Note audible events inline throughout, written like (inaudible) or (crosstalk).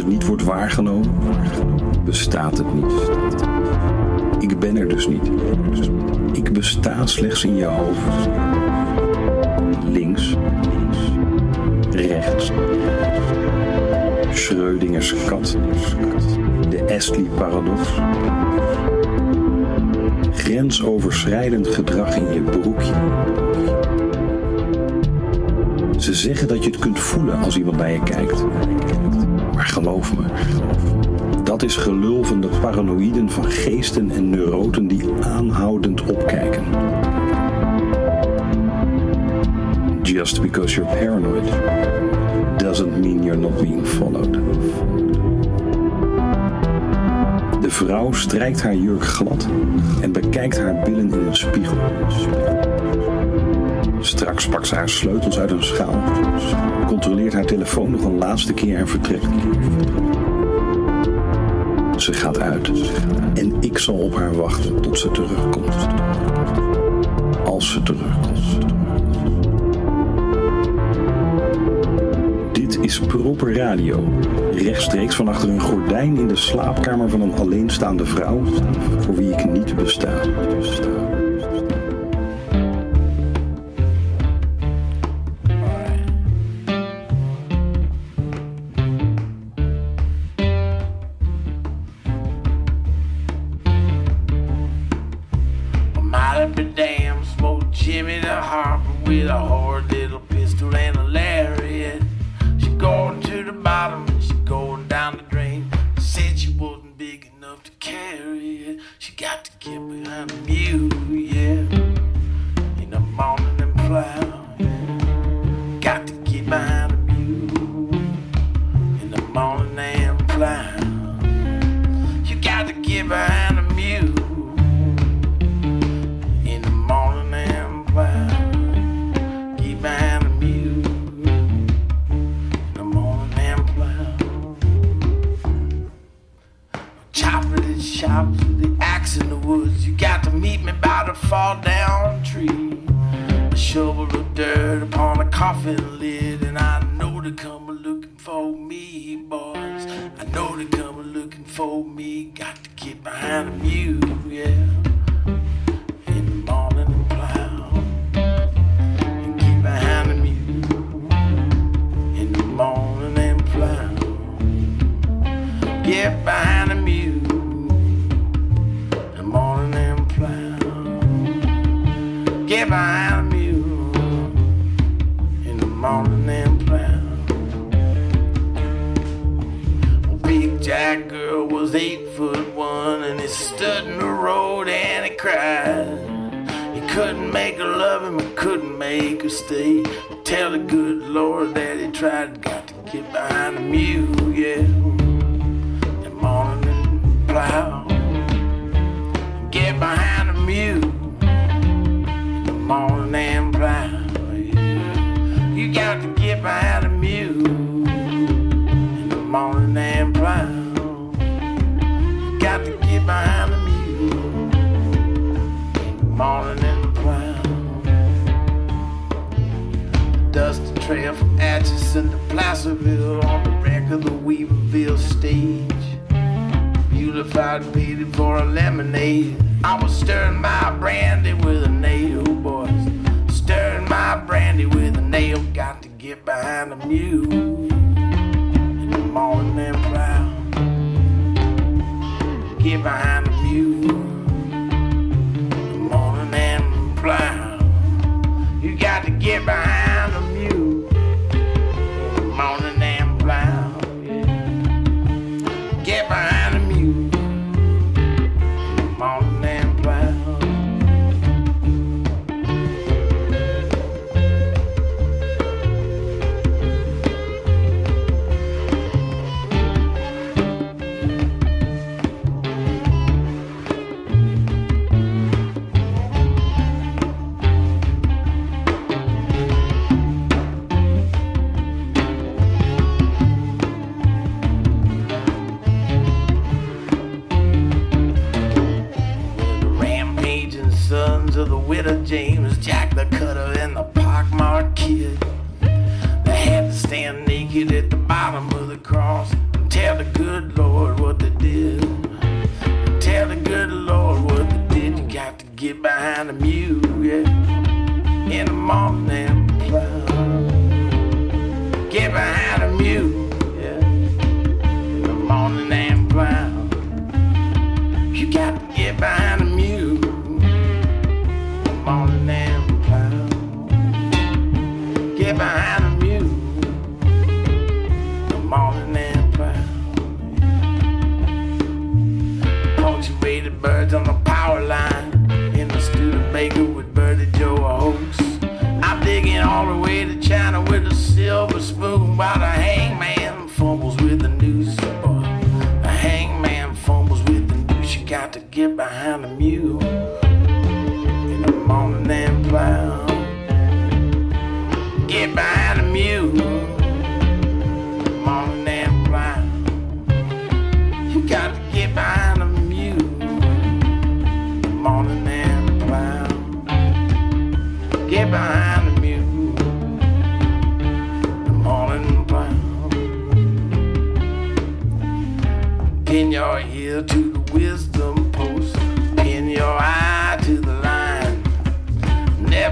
het niet wordt waargenomen, bestaat het niet. Ik ben er dus niet. Ik besta slechts in je hoofd. Links, rechts. Schrödingers kat. De Astley-paradox. Grensoverschrijdend gedrag in je broekje. Ze zeggen dat je het kunt voelen als iemand naar je kijkt. Maar geloof me, dat is gelul van de paranoïden van geesten en neuroten die aanhoudend opkijken. Just because you're paranoid doesn't mean you're not being followed. De vrouw strijkt haar jurk glad en bekijkt haar billen in een spiegel. Straks pakt ze haar sleutels uit een schaal, controleert haar telefoon nog een laatste keer en vertrekt. Ze gaat uit en ik zal op haar wachten tot ze terugkomt. Als ze terugkomt. Dit is Proper Radio. Rechtstreeks van achter een gordijn in de slaapkamer van een alleenstaande vrouw voor wie ik niet besta. I got to meet me by the fall down tree. A shovel of dirt upon a coffin lid, and I know they come a looking for me, boys. I know they come a looking for me. Got to get behind the mule, yeah in the morning and plow and get behind Behind the mule in the morning and plow. Big Jack girl was eight foot one and he stood in the road and he cried. He couldn't make her love him, he couldn't make her stay. Tell the good Lord that he tried, got to get behind the mule, yeah. The morning and plow. Get behind the mule. The morning and yeah. You got to get behind the mule in the morning and plow. Got to get behind the mule in the morning and plow. Dusty trail from Atchison to Placerville on the wreck of the Weaverville stage. And painted for a lemonade. I was stirring my brandy with a nail, oh boys. Stirring my brandy with a nail. Got to get behind the mule in the morning and plow. Get behind the mule in the morning. You got to get behind with a James, Jack the Cutter, and the pockmarked kid. They had to stand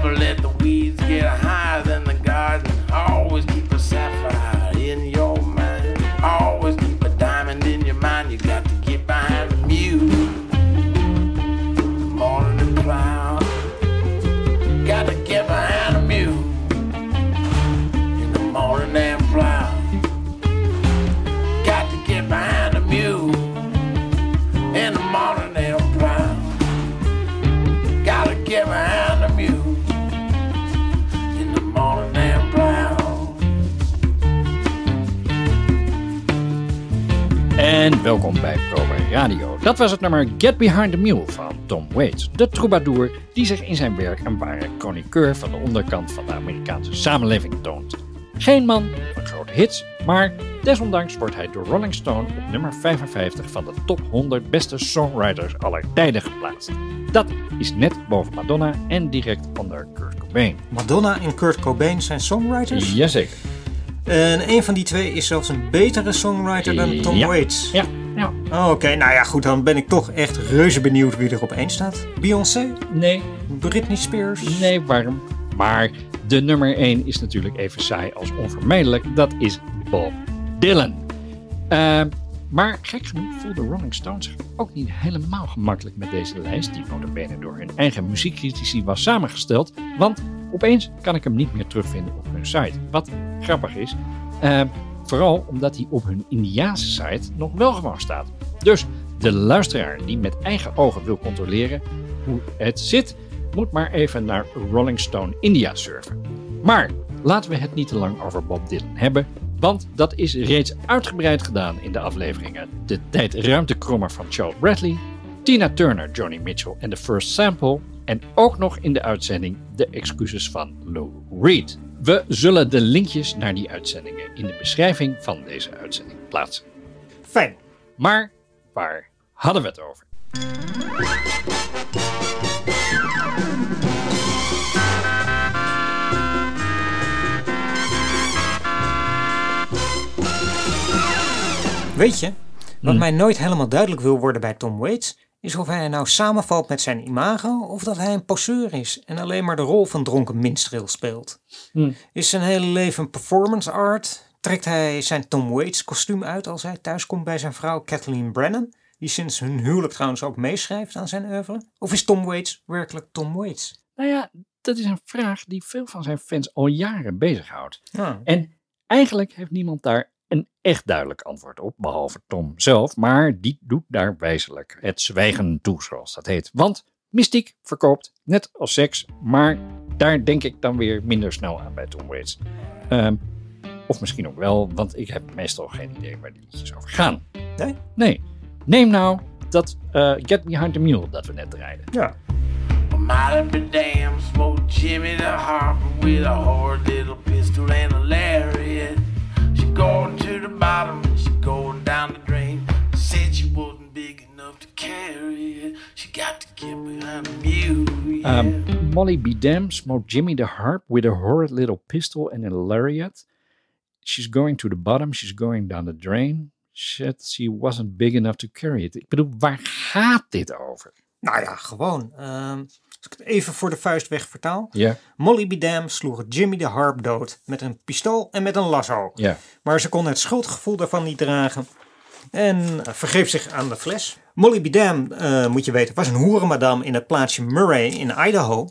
Never let the weeds get higher than the garden. Always keep a sapphire welkom bij Prober Radio. Dat was het nummer Get Behind the Mule van Tom Waits, de troubadour die zich in zijn werk een ware chroniqueur van de onderkant van de Amerikaanse samenleving toont. Geen man van grote hits, maar desondanks wordt hij door Rolling Stone op nummer 55 van de top 100 beste songwriters aller tijden geplaatst. Dat is net boven Madonna en direct onder Kurt Cobain. Madonna en Kurt Cobain zijn songwriters. Jazeker. En een van die twee is zelfs een betere songwriter dan Tom Ja. Waits. Ja, ja. Oh, Oké, nou ja, goed, dan ben ik toch echt reuze benieuwd wie er op één staat. Beyoncé? Nee, Britney Spears? Nee, warm. Maar de nummer 1 is natuurlijk even saai als onvermijdelijk. Dat is Bob Dylan. Ehm, maar gek genoeg voelde Rolling Stones zich ook niet helemaal gemakkelijk met deze lijst, die notabene door hun eigen muziekcritici was samengesteld. Want opeens kan ik hem niet meer terugvinden op hun site. Wat grappig is. Ehm, vooral omdat hij op hun Indiaanse site nog wel gewoon staat. Dus de luisteraar die met eigen ogen wil controleren hoe het zit, moet maar even naar Rolling Stone India surfen. Maar laten we het niet te lang over Bob Dylan hebben, want dat is reeds uitgebreid gedaan in de afleveringen De Tijd-Ruimtekrommer van Charles Bradley, Tina Turner, Johnny Mitchell en The First Sample en ook nog in de uitzending De Excuses van Lou Reed. We zullen de linkjes naar die uitzendingen in de beschrijving van deze uitzending plaatsen. Fijn. Maar waar hadden we het over? Weet je, wat Hmm. mij nooit helemaal duidelijk wil worden bij Tom Waits, is of hij nou samenvalt met zijn imago of dat hij een poseur is en alleen maar de rol van dronken minstreel speelt. Hmm. Is zijn hele leven performance art? Trekt hij zijn Tom Waits kostuum uit als hij thuiskomt bij zijn vrouw Kathleen Brennan, die sinds hun huwelijk trouwens ook meeschrijft aan zijn oeuvre? Of is Tom Waits werkelijk Tom Waits? Nou ja, dat is een vraag die veel van zijn fans al jaren bezighoudt. Ja. En eigenlijk heeft niemand daar een echt duidelijk antwoord op, behalve Tom zelf, maar die doet daar wijzelijk het zwijgen toe, zoals dat heet. Want mystiek verkoopt, net als seks, maar daar denk ik dan weer minder snel aan bij Tom Waits. Ehm, of misschien ook wel, want ik heb meestal geen idee waar die liedjes over gaan. Nee? Nee. Neem nou dat eh, Get Behind the Mule dat we net draaiden. Ja. Might damn, smoked Jimmy the Harper with a hard little pistol and a going to the bottom and she going down the drain. Said she wasn't big enough to carry it. She got to get behind the mule. Yeah. Um, Molly B. Dam smoked Jimmy the Harp with a horrid little pistol and a lariat. She's going to the bottom, she's going down the drain. Shit, she wasn't big enough to carry it. Ik bedoel, waar gaat dit over? Nou ja, gewoon. als ik het even voor de vuist weg vertaal. Molly B. Dam sloeg Jimmy de Harp dood met een pistool en met een lasso. Maar ze kon het schuldgevoel daarvan niet dragen en eh, vergreep zich aan de fles. Molly B. Dam, eh, moet je weten, was een hoerenmadam in het plaatsje Murray in Idaho.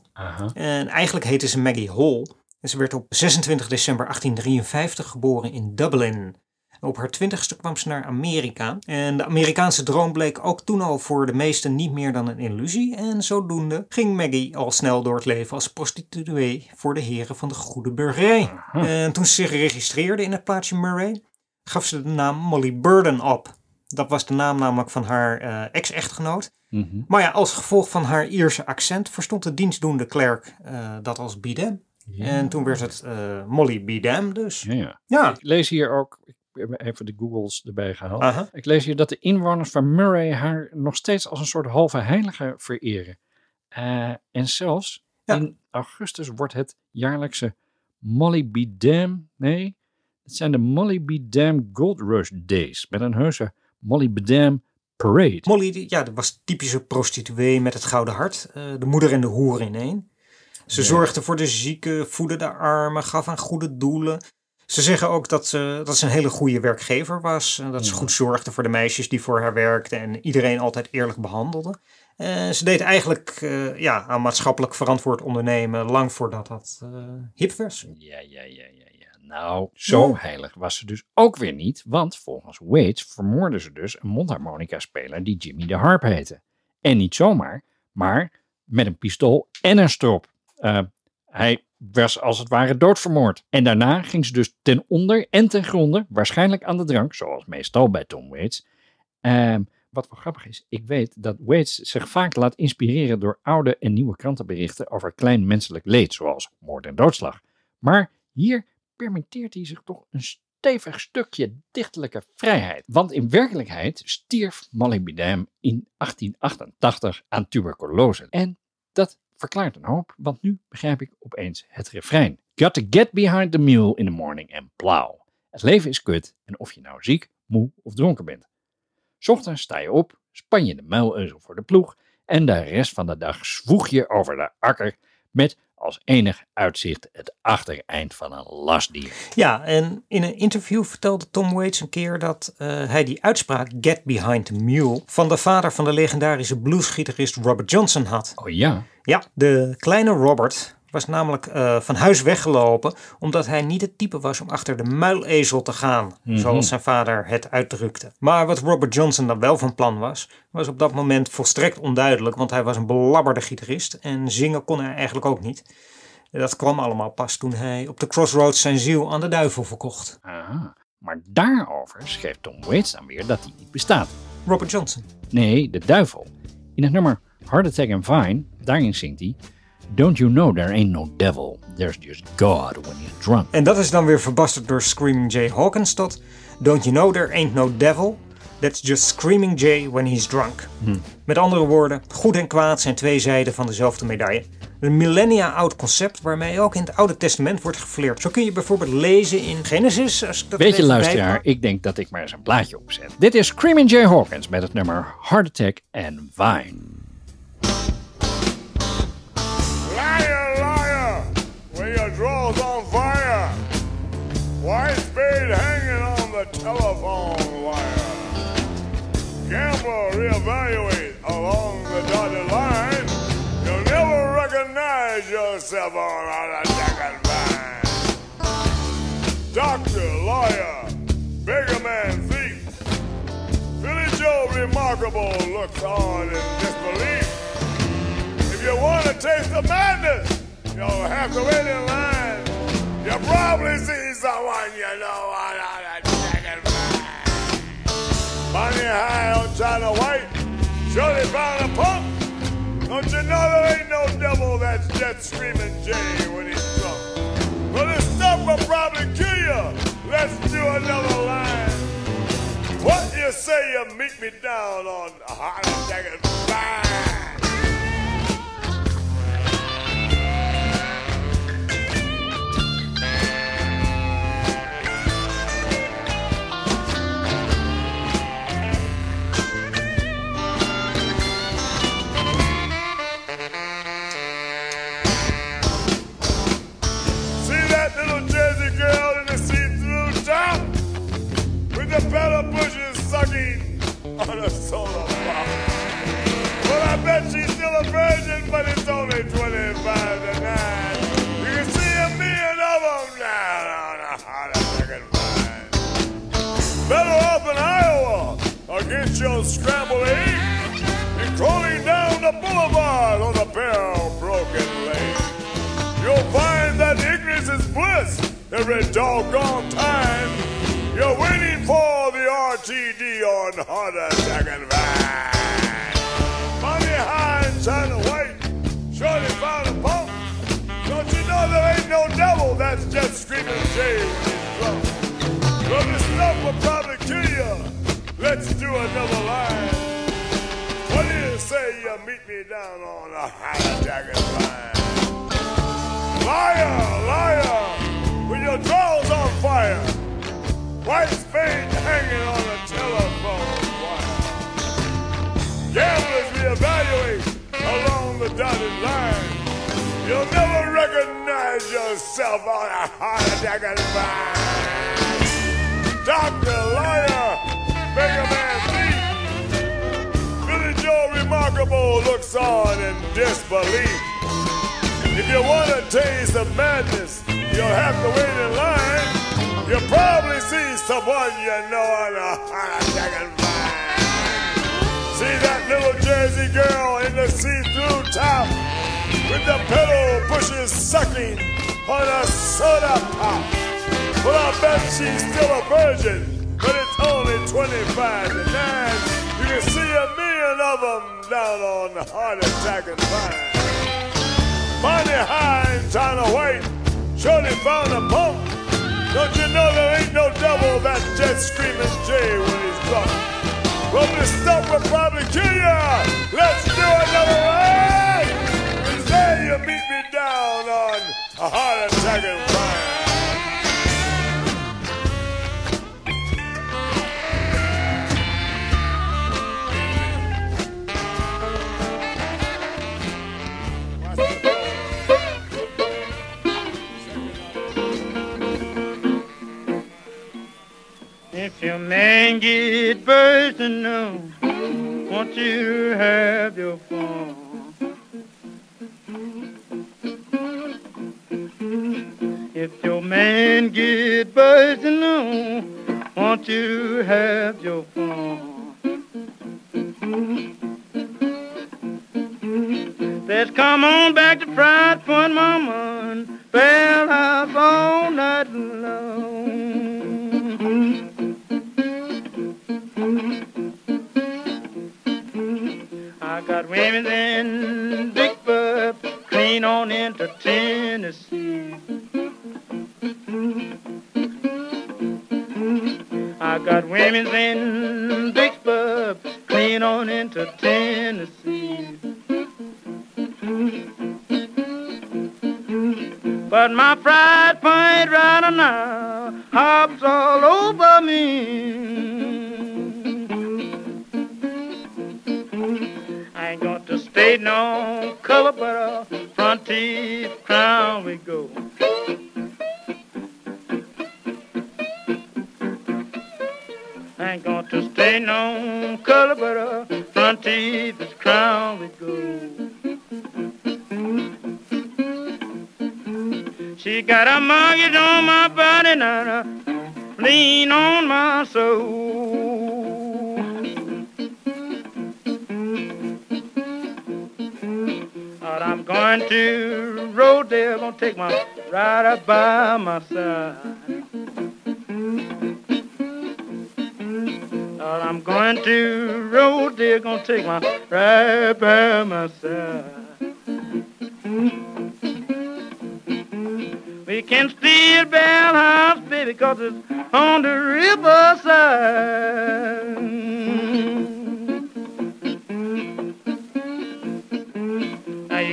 En eigenlijk heette ze Maggie Hall. En ze werd op 26 december 1853 geboren in Dublin. Op haar twintigste kwam ze naar Amerika. En de Amerikaanse droom bleek ook toen al voor de meesten niet meer dan een illusie. En zodoende ging Maggie al snel door het leven als prostituee voor de heren van de goede burgerij. En toen ze zich registreerde in het plaatsje Murray, gaf ze de naam Molly Burden op. Dat was de naam namelijk van haar eh, ex-echtgenoot. Mhm. Maar ja, als gevolg van haar Ierse accent verstond de dienstdoende klerk eh, dat als Bidem. En toen werd het eh, Molly Bidem dus. Ja, ja. Ja, Ik lees hier ook, ik heb even de Googles erbij gehaald. Ik lees hier dat de inwoners van Murray haar nog steeds als een soort halve heilige vereren. Eh, en zelfs Ja. in augustus wordt het jaarlijkse Molly Dam, nee, het zijn de Molly Dam Gold Rush Days met een heuse Molly Dam Parade. Molly ja, dat was typische prostituee met het gouden hart. eh, de moeder en de hoer in één. Ze zorgde voor de zieken, voedde de armen, gaf aan goede doelen. Ze zeggen ook dat ze, dat ze een hele goede werkgever was. En dat ze goed zorgde voor de meisjes die voor haar werkten. En iedereen altijd eerlijk behandelde. En ze deed eigenlijk eh, ja, aan maatschappelijk verantwoord ondernemen. Lang voordat dat eh, hip was. Ja, ja, ja, ja, ja. Nou, zo Ja. heilig was ze dus ook weer niet, want volgens Waits vermoordde ze dus een mondharmonica-speler die Jimmy de Harp heette. En niet zomaar, maar met een pistool en een strop. Eh, hij was als het ware doodvermoord. En daarna ging ze dus ten onder en ten gronde, waarschijnlijk aan de drank, zoals meestal bij Tom Waits. Ehm, wat wel grappig is, ik weet dat Waits zich vaak laat inspireren door oude en nieuwe krantenberichten over klein menselijk leed, zoals moord en doodslag. Maar hier permitteert hij zich toch een stevig stukje dichtelijke vrijheid. Want in werkelijkheid stierf Molly Bidam in 1888 aan tuberculose. En dat verklaart een hoop, want nu begrijp ik opeens het refrein. Got to get behind the mule in the morning and plow. Het leven is kut en of je nou ziek, moe of dronken bent. Ochtends sta je op, span je de muileuzel voor de ploeg en de rest van de dag zwoeg je over de akker met als enig uitzicht het achtereind van een lastdier. Ja, en in een interview vertelde Tom Waits een keer dat eh, hij die uitspraak Get Behind the Mule van de vader van de legendarische bluesgitarist Robert Johnson had. Oh ja, Ja, de kleine Robert was namelijk eh, van huis weggelopen omdat hij niet het type was om achter de muilezel te gaan, Mhm. zoals zijn vader het uitdrukte. Maar wat Robert Johnson dan wel van plan was, was op dat moment volstrekt onduidelijk, want hij was een belabberde gitarist en zingen kon hij eigenlijk ook niet. Dat kwam allemaal pas toen hij op de Crossroads zijn ziel aan de duivel verkocht. aha. Maar daarover schreef Tom Waits dan weer dat hij niet bestaat. Robert Johnson. Nee, de duivel. In het nummer Heart Attack and Fine, daarin zingt hij... Don't you know there ain't no devil, there's just God when you're drunk. En dat is dan weer verbasterd door Screaming Jay Hawkins tot Don't you know there ain't no devil? That's just Screaming Jay when he's drunk. Met andere woorden, goed en kwaad zijn twee zijden van dezelfde medaille. Een millennia oud concept waarmee ook in het Oude Testament wordt gefleerd. Zo kun je bijvoorbeeld lezen in Genesis. Als ik dat Weet je luisteraar, ik denk dat ik maar eens een plaatje opzet. Dit is Screaming Jay Hawkins met het nummer Heart Attack and Vine. White spade hanging on the telephone wire. Gambler, reevaluate along the dotted line. You'll never recognize yourself on a second vine. Doctor, lawyer, beggar man, thief. Billy Joe, remarkable, looks on in disbelief. If you want to taste the madness, you'll have to wait in line. You probably see someone you know on a second line. Money high on China White, surely found a pump. Don't you know there ain't no devil that's just screaming Jay when he's drunk? Well, this stuff will probably kill you. Let's do another line. What you say you meet me down on a heart attack and on her soul of Well, I bet she's still a virgin, but it's only 25 to 9. You can see a million of them now. on a hot the fucking Better off in Iowa or get your scrambled egg. You're crawling down the boulevard on a barrel-broken lane. You'll find that ignorance is bliss every doggone time. You're waiting for the RTD on attack and vine. Money high and white, surely found a pump. Don't you know there ain't no devil that's just screaming when he's drunk? Well, this stuff will probably kill you. Let's do another line. What do you say you meet me down on a attack and vine? Liar, liar, with your drawers on fire. White spade hanging on a telephone wire. Gamblers reevaluate along the dotted line. You'll never recognize yourself on a heart attack and. Doctor, liar, make a man think. Billy Joe Remarkable looks on in disbelief. If you want to taste the madness, you'll have to wait in line. You'll probably see someone you know on a and vine. See that little Jersey girl in the see-through top with the pedal pushes sucking on a soda pop. Well, I bet she's still a virgin, but it's only 25 to 9. You can see a million of them down on the heart attack and vine. Money high and China white, surely found a pump. from the Stump Republic, Kenya. Let's If your man get bursting now, won't you have your fun? If your man get bursting now, won't you have your fun? Let's come on back to Pride Point, Mama, and Bell House all night long. Women in Bub, clean on into Tennessee. I got women in Bub, clean on into Tennessee. But my fried point right now hops all over me. No color, but a front teeth crown we go. Ain't going to stay no color, but a front teeth is crown we go. She got a mortgage on my body now, a lean on my soul. I'm going to Rodale, gonna take my rider by my side. But I'm going to Rodale, gonna take my ride by my side. We can steal Bell House, baby, cause it's on the riverside.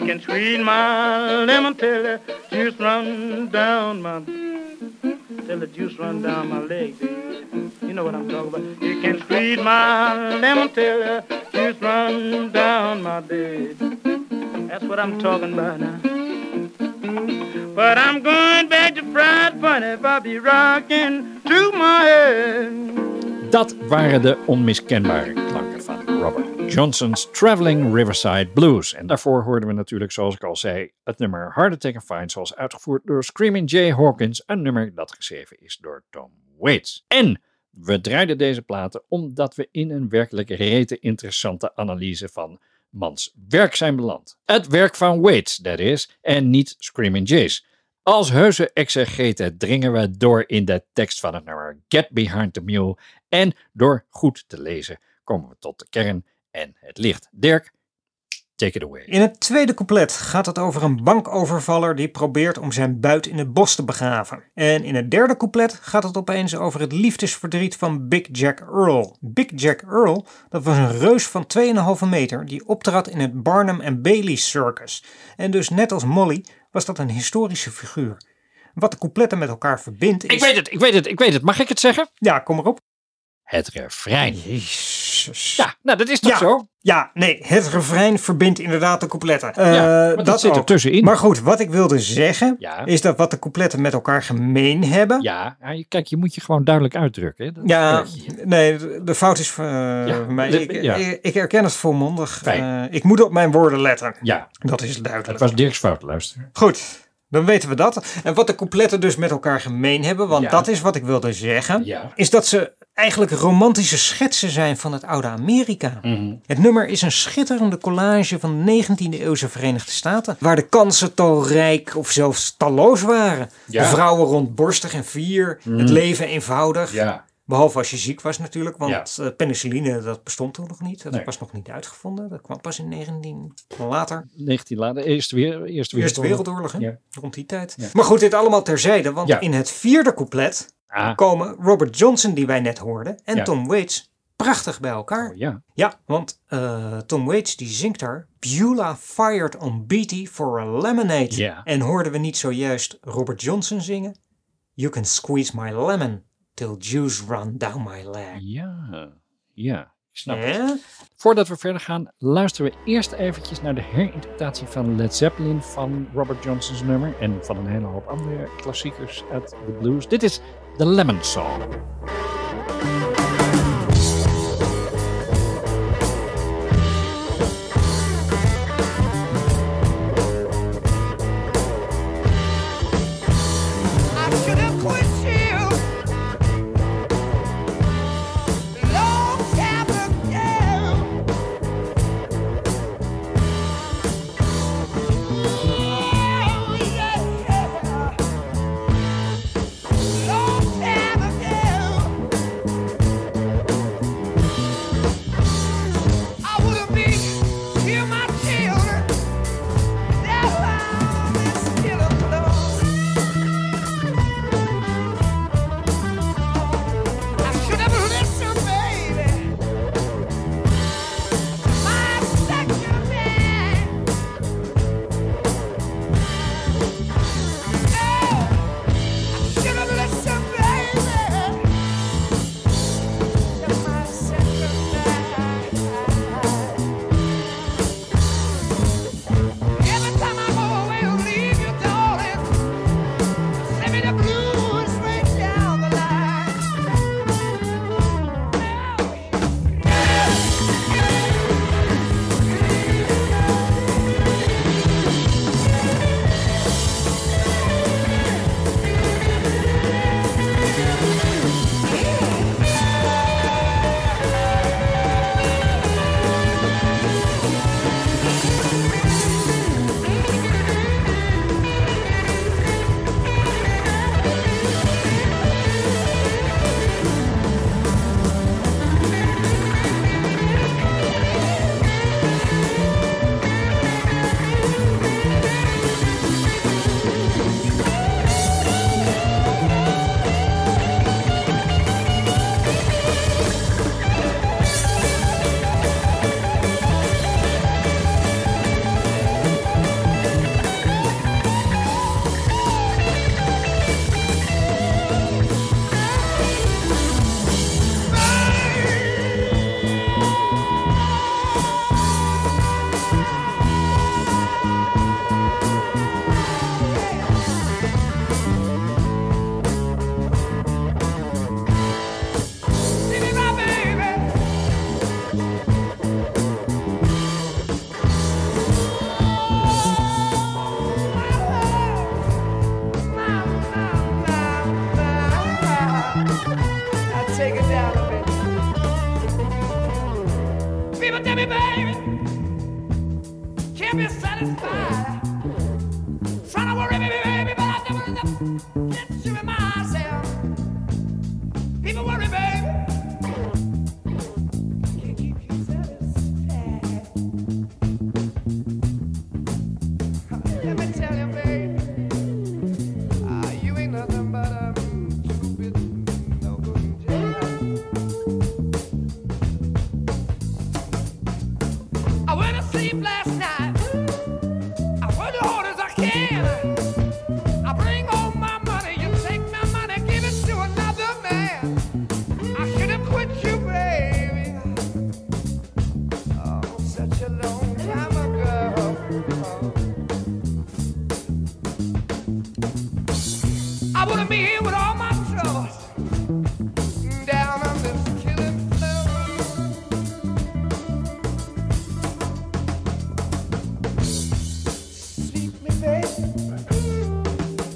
Can squeeze my lemon till the juice run down my till the juice run down my leg, baby. You know what I'm talking about. You can squeeze my lemon till the juice run down my bed. That's what I'm talking about now. But I'm going back to Fried Bunny if I be rocking to my head. Dat waren de onmiskenbare klanken van Robert Johnson's Traveling Riverside Blues. En daarvoor hoorden we natuurlijk, zoals ik al zei, het nummer Hard Attack and Fine, zoals uitgevoerd door Screaming Jay Hawkins, een nummer dat geschreven is door Tom Waits. En We draaiden deze platen omdat we in een werkelijk rete interessante analyse van mans werk zijn beland. Het werk van Waits, dat is, en niet Screaming Jays. Als heuse exegeten dringen we door in de tekst van het nummer Get Behind the Mule en door goed te lezen komen we tot de kern en het licht. Dirk, take it away. In het tweede couplet gaat het over een bankovervaller die probeert om zijn buit in het bos te begraven. En in het derde couplet gaat het opeens over het liefdesverdriet van Big Jack Earl. Big Jack Earl, dat was een reus van 2,5 meter die optrad in het Barnum and Bailey Circus. En dus net als Molly was dat een historische figuur. Wat de coupletten met elkaar verbindt is... Ik weet het, ik weet het, ik weet het. Mag ik het zeggen? Ja, kom erop. Het refrein. Jezus. Ja, nou dat is toch Ja. zo? Ja, nee, het refrein verbindt inderdaad de coupletten. Eh, Ja, dat zit er tussenin. Maar goed, wat ik wilde zeggen, Ja. is dat wat de coupletten met elkaar gemeen hebben. Ja, kijk, je moet je gewoon duidelijk uitdrukken. Hè? Dat Ja, nee, de, fout is van Ja, mij. de- Ik, ik, ik herken het volmondig. Eh, ik moet op mijn woorden letten. ja, Dat is het duidelijk. was Dirks fout, luister. Goed, dan weten we dat. En wat de coupletten dus met elkaar gemeen hebben, want Ja. dat is wat ik wilde zeggen, Ja. is dat ze eigenlijk romantische schetsen zijn van het oude Amerika. Mhm. Het nummer is een schitterende collage van 19e eeuwse Verenigde Staten, waar de kansen talrijk of zelfs talloos waren. Ja. De vrouwen rondborstig en fier, het leven eenvoudig. Ja, Behalve als je ziek was natuurlijk, want Ja. eh, penicilline dat bestond toen nog niet. Dat Nee. was nog niet uitgevonden. Dat kwam pas in 19 later. 19 later, eerste, weer, eerste, Eerste wereldoorlog. Hè? Ja. rond die tijd. Ja. Maar goed, dit allemaal terzijde, want in het vierde couplet Ah, komen Robert Johnson, die wij net hoorden, en. Tom Waits prachtig bij elkaar. oh, ja. Ja, want eh, Tom Waits die zingt daar Beulah fired on Beatty for a lemonade. Ja. En hoorden we niet zojuist Robert Johnson zingen? You can squeeze my lemon till juice run down my leg. Ja, ja. Ik snap het. Voordat we verder gaan, luisteren we eerst eventjes naar de herinterpretatie van Led Zeppelin van Robert Johnson's nummer en van een hele hoop andere klassiekers uit de blues. Dit is The Lemon Song.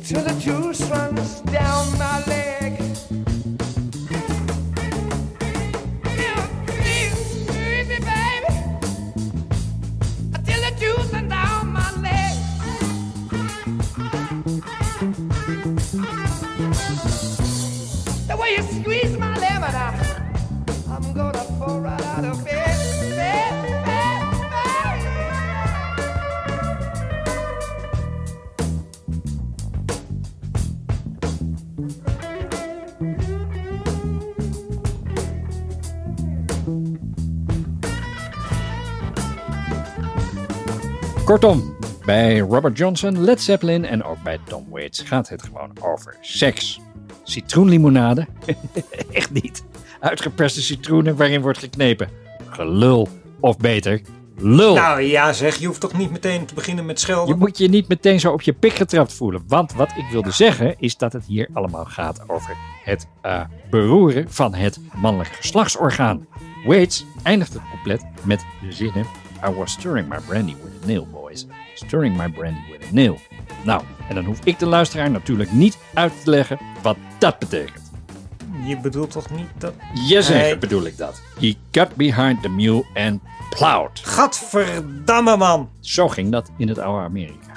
to the juice run. Kortom, bij Robert Johnson, Led Zeppelin en ook bij Tom Waits gaat het gewoon over seks. Citroenlimonade? (laughs) Echt niet. Uitgeperste citroenen waarin wordt geknepen. Gelul. Of beter, lul. Nou ja zeg, je hoeft toch niet meteen te beginnen met schelden? Je moet je niet meteen zo op je pik getrapt voelen. Want wat ik wilde zeggen is dat het hier allemaal gaat over het eh, beroeren van het mannelijk geslachtsorgaan. Waits eindigt het compleet met de zinnen... I was stirring my brandy with a nail Stirring My Brandy With a Nail. Nou, en dan hoef ik de luisteraar natuurlijk niet uit te leggen wat dat betekent. Je bedoelt toch niet dat... Jazeker bedoel ik dat. He got behind the mule and plowed. Gadverdamme man. Zo ging dat in het oude Amerika.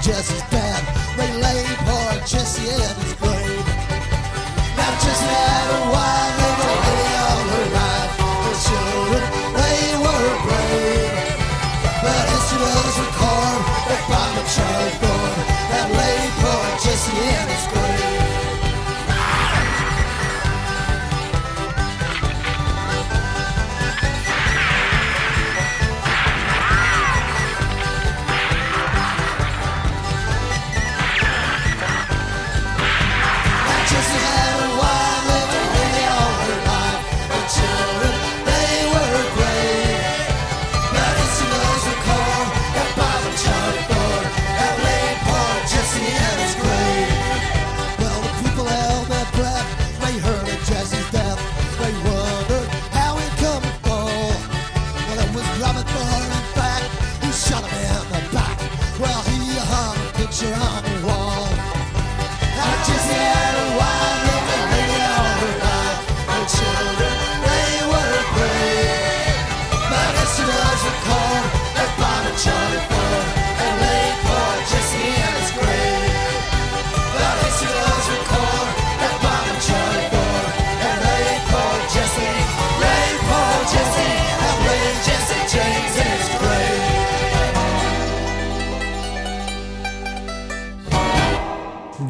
just as bad. They lay poor Jesse in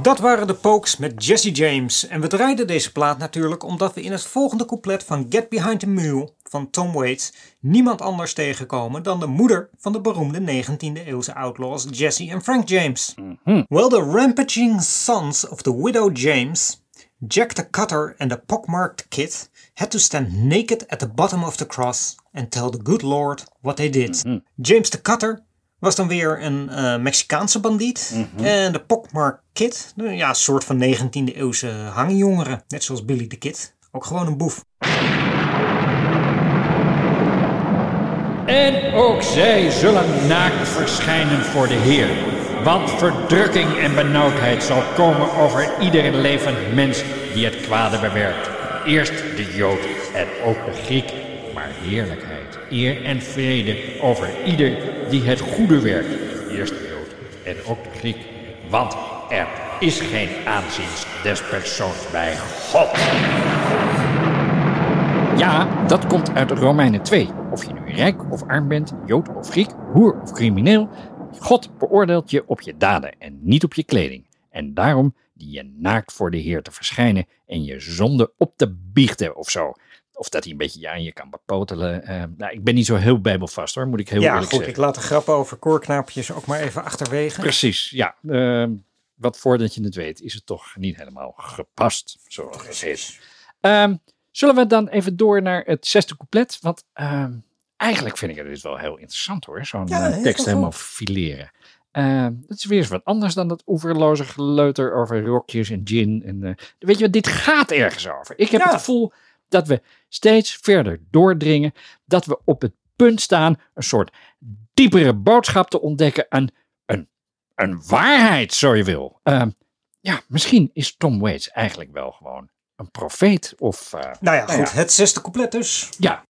Dat waren de Pokes met Jesse James. En we draaiden deze plaat natuurlijk omdat we in het volgende couplet van Get Behind the Mule van Tom Waits niemand anders tegenkomen dan de moeder van de beroemde 19e eeuwse outlaws Jesse en Frank James. Well, the rampaging sons of the widow James, Jack the Cutter and the pockmarked kid had to stand naked at the bottom of the cross and tell the good Lord what they did. James the Cutter was dan weer een eh, Mexicaanse bandiet. En de Pockmark Kid, nou ja, een soort van 19e eeuwse hangjongere. Net zoals Billy the Kid. Ook gewoon een boef. En ook zij zullen naakt verschijnen voor de Heer. Want verdrukking en benauwdheid zal komen over ieder levend mens die het kwade bewerkt. Eerst de Jood en ook de Griek, maar heerlijkheid, eer en vrede over ieder die het goede werkt. Eerst Jood en ook de Griek. Want er is geen aanzien des persoons bij God. Ja, dat komt uit Romeinen 2. Of je nu rijk of arm bent, jood of Griek, hoer of crimineel. God beoordeelt je op je daden en niet op je kleding. En daarom die je naakt voor de Heer te verschijnen en je zonde op te biechten of zo. Of dat hij een beetje ja, aan je kan bepotelen. Eh, nou, ik ben niet zo heel bijbelvast hoor, moet ik heel ja, eerlijk goed, zeggen. ik laat de grappen over koorknaapjes ook maar even achterwege. Precies, ja. Eh, wat voordat je het weet, is het toch niet helemaal gepast, zoals het heet. Ehm, zullen we dan even door naar het zesde couplet? Want ehm, eigenlijk vind ik het dus wel heel interessant hoor, zo'n Ja, eh, tekst goed. helemaal fileren. Ehm, dat is weer eens wat anders dan dat oeverloze geleuter over rokjes en gin. En, eh, weet je wat, dit gaat ergens over. Ik heb Ja. het gevoel dat we steeds verder doordringen. Dat we op het punt staan een soort diepere boodschap te ontdekken. Een, een, een waarheid, zo je wil. Ehm, ja, misschien is Tom Waits eigenlijk wel gewoon een profeet. Of, eh, Nou ja, Nou goed, ja. het zesde couplet dus. ja,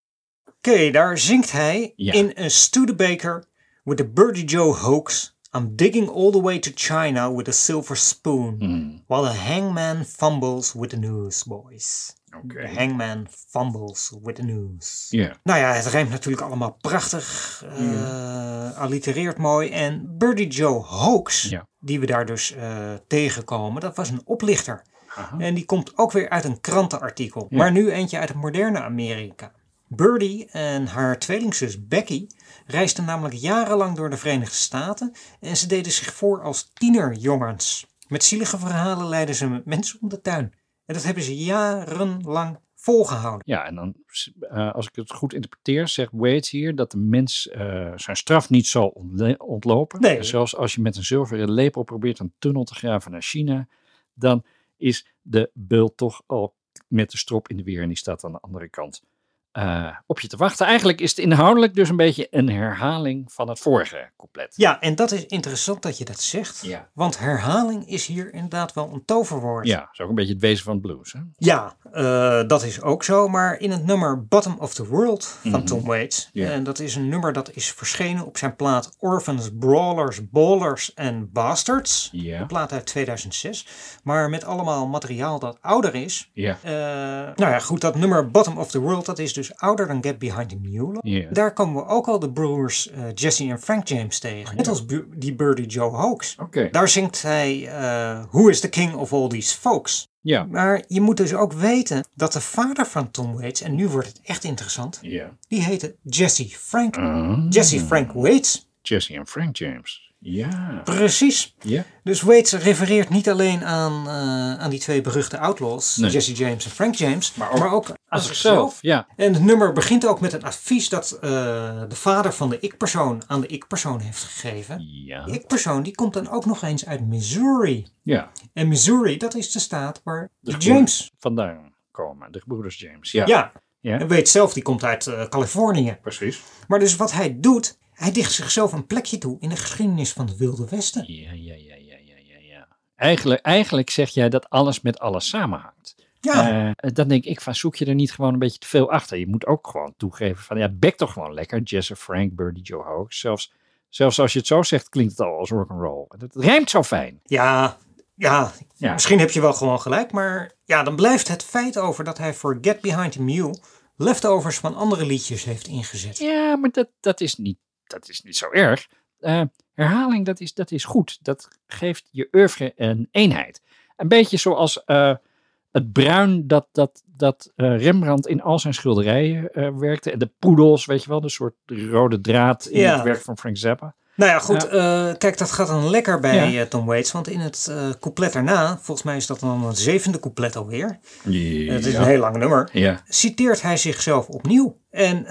Oké, daar zingt hij Ja. in a Studebaker with the Birdie Joe hoax. I'm digging all the way to China with a silver spoon. Hmm. While the hangman fumbles with the news, The hangman fumbles with the news. ja. Nou ja, het rijmt natuurlijk allemaal prachtig. eh allitereert mooi. En Birdie Joe Hoax, die we daar dus eh, tegenkomen, dat was een oplichter. En die komt ook weer uit een krantenartikel. Maar nu eentje uit het moderne Amerika. Birdie en haar tweelingzus Becky reisden namelijk jarenlang door de Verenigde Staten en ze deden zich voor als tienerjongens. Met zielige verhalen leidden ze mensen om de tuin. En dat hebben ze jarenlang volgehouden. Ja, en dan, eh, als ik het goed interpreteer, zegt Waits hier dat de mens eh, zijn straf niet zal ontlopen. Nee. En zelfs als je met een zilveren lepel probeert een tunnel te graven naar China, dan is de bul toch al met de strop in de weer en die staat aan de andere kant eh, op je te wachten. Eigenlijk is het inhoudelijk dus een beetje een herhaling van het vorige couplet. Ja, en dat is interessant dat je dat zegt. Ja. Want herhaling is hier inderdaad wel een toverwoord. Ja, is ook een beetje het wezen van het blues. Hè? Ja, eh, dat is ook zo. Maar in het nummer Bottom of the World van Tom Waits. Ja. En dat is een nummer dat is verschenen op zijn plaat Orphans, Brawlers, Ballers en Bastards. Ja. Een plaat uit 2006. Maar met allemaal materiaal dat ouder is. Ja. Eh, nou ja, goed, dat nummer Bottom of the World, dat is dus ouder dan Get Behind the Mule. Daar komen we ook al de broers eh, Jesse en Frank James tegen. Net als Bu- die Birdie Joe Hoax. Daar zingt hij eh, Who is the king of all these folks? Ja. Maar je moet dus ook weten dat de vader van Tom Waits, en nu wordt het echt interessant, Ja. die heette Jesse Frank. Ah. Jesse Frank Waits. Jesse en Frank James. Ja. Precies. Ja. Dus Waits refereert niet alleen aan, eh, aan die twee beruchte outlaws, Nee. Jesse James en Frank James, maar ook, aan zichzelf. Ja. En het nummer begint ook met een advies dat eh, de vader van de ik-persoon aan de ik-persoon heeft gegeven. Ja. Die ik-persoon die komt dan ook nog eens uit Missouri. Ja. En Missouri, dat is de staat waar De James, Vandaan komen. De gebroeders James. Ja. ja, Ja. en Waits zelf, die komt uit eh, Californië. Precies. Maar dus wat hij doet, hij dicht zichzelf een plekje toe in de geschiedenis van het Wilde Westen. Ja, ja, ja, ja, ja, ja, ja. Eigenlijk, eigenlijk zeg jij dat alles met alles samenhangt. Ja, Eh, dan denk ik van, zoek je er niet gewoon een beetje te veel achter? Je moet ook gewoon toegeven van, ja, bek toch gewoon lekker. Jesse Frank, Birdie Joe Hoax. Zelfs, zelfs als je het zo zegt, klinkt het al als rock'n'roll. Het rijmt zo fijn. ja, ja, Ja. misschien heb je wel gewoon gelijk, maar ja, dan blijft het feit over dat hij voor Get Behind the Mule leftovers van andere liedjes heeft ingezet. Ja, maar dat, dat, is niet, dat is niet zo erg. eh, herhaling, dat is, dat is goed. Dat geeft je oeuvre een eenheid. Een beetje zoals eh, het bruin dat, dat, dat eh, Rembrandt in al zijn schilderijen werkte. En de poedels, weet je wel, de soort rode draad in Ja. het werk van Frank Zappa. Nou ja, goed. eh, kijk, dat gaat dan lekker bij Ja. eh, Tom Waits. Want in het eh couplet daarna, volgens mij is dat dan het zevende couplet alweer. Het is een heel lang nummer. Ja. Citeert hij zichzelf opnieuw. En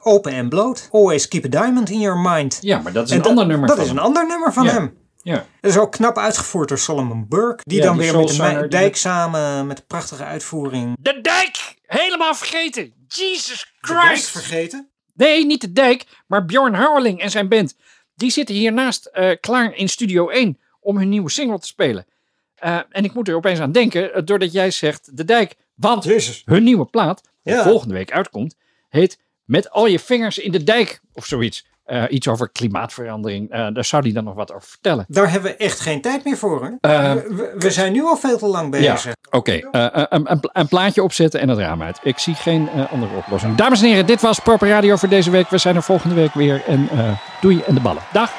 open en bloot. Always keep a diamond in your mind. ja, maar dat is En een ander nummer Dat van is een hem. ander nummer van Ja. hem. Ja. Dat is ook knap uitgevoerd door Solomon Burke. Die Ja, dan die weer met de Dijk samen met een prachtige uitvoering. De dijk! Helemaal vergeten! Jesus De Christ! vergeten. Nee, niet de dijk, maar Bjorn Houweling en zijn band. Die zitten hiernaast eh, klaar in Studio 1 om hun nieuwe single te spelen. Eh, en ik moet er opeens aan denken, eh, doordat jij zegt de dijk. Want Jezus. hun nieuwe plaat, die Ja. volgende week uitkomt, heet Met al je vingers in de dijk of zoiets. Eh, iets over klimaatverandering. Eh, daar zou hij dan nog wat over vertellen. Daar hebben we echt geen tijd meer voor. Hoor. Eh, we, zijn nu al veel te lang Ja, bezig. oké. Eh, eh, een, een, een plaatje opzetten en het raam uit. Ik zie geen andere oplossing. Dames en heren, dit was Proper Radio voor deze week. We zijn er volgende week weer. En doei en de ballen. Dag.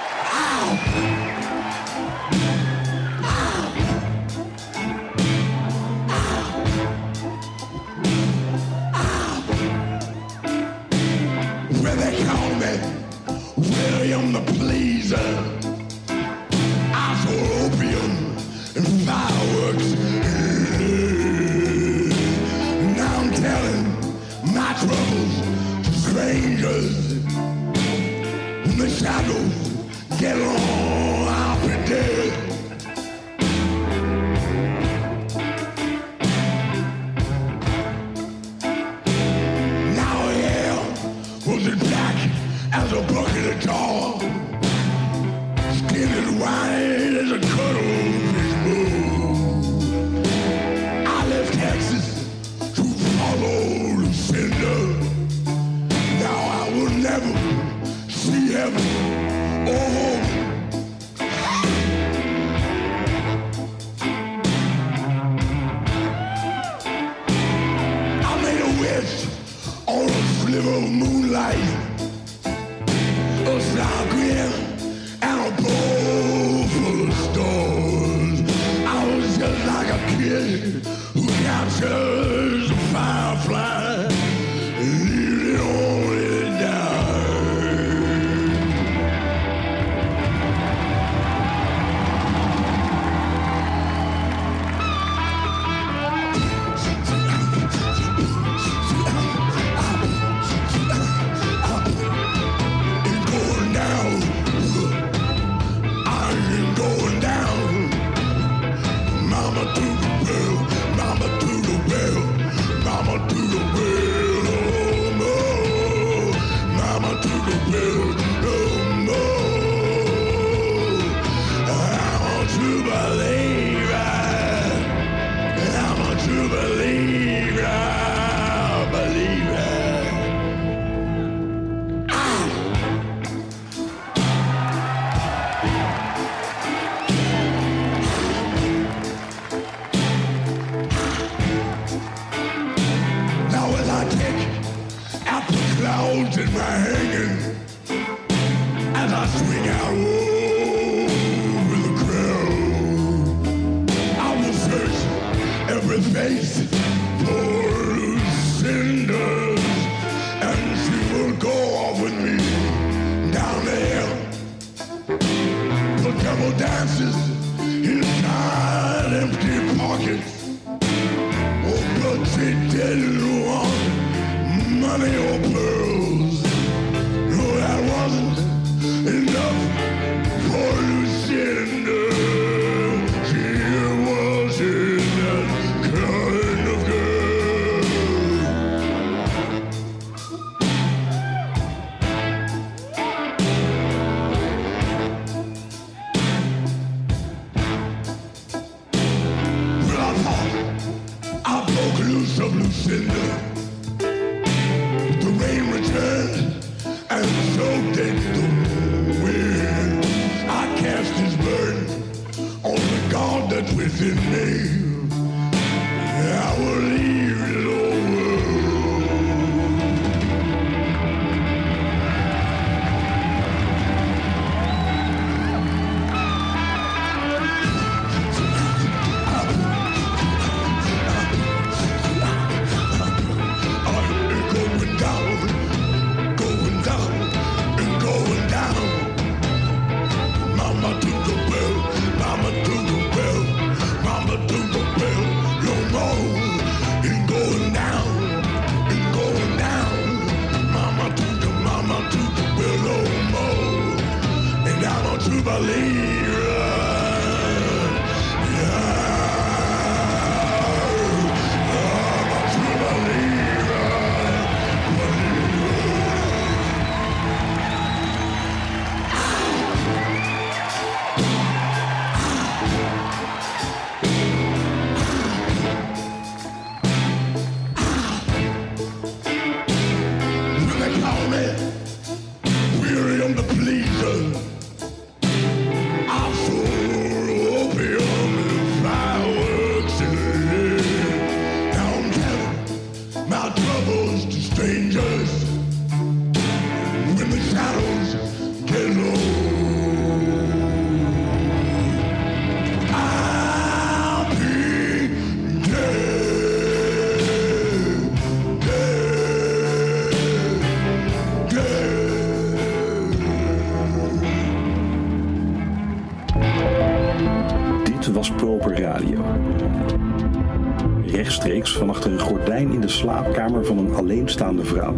slaapkamer van een alleenstaande vrouw,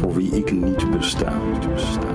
voor wie ik niet besta. besta.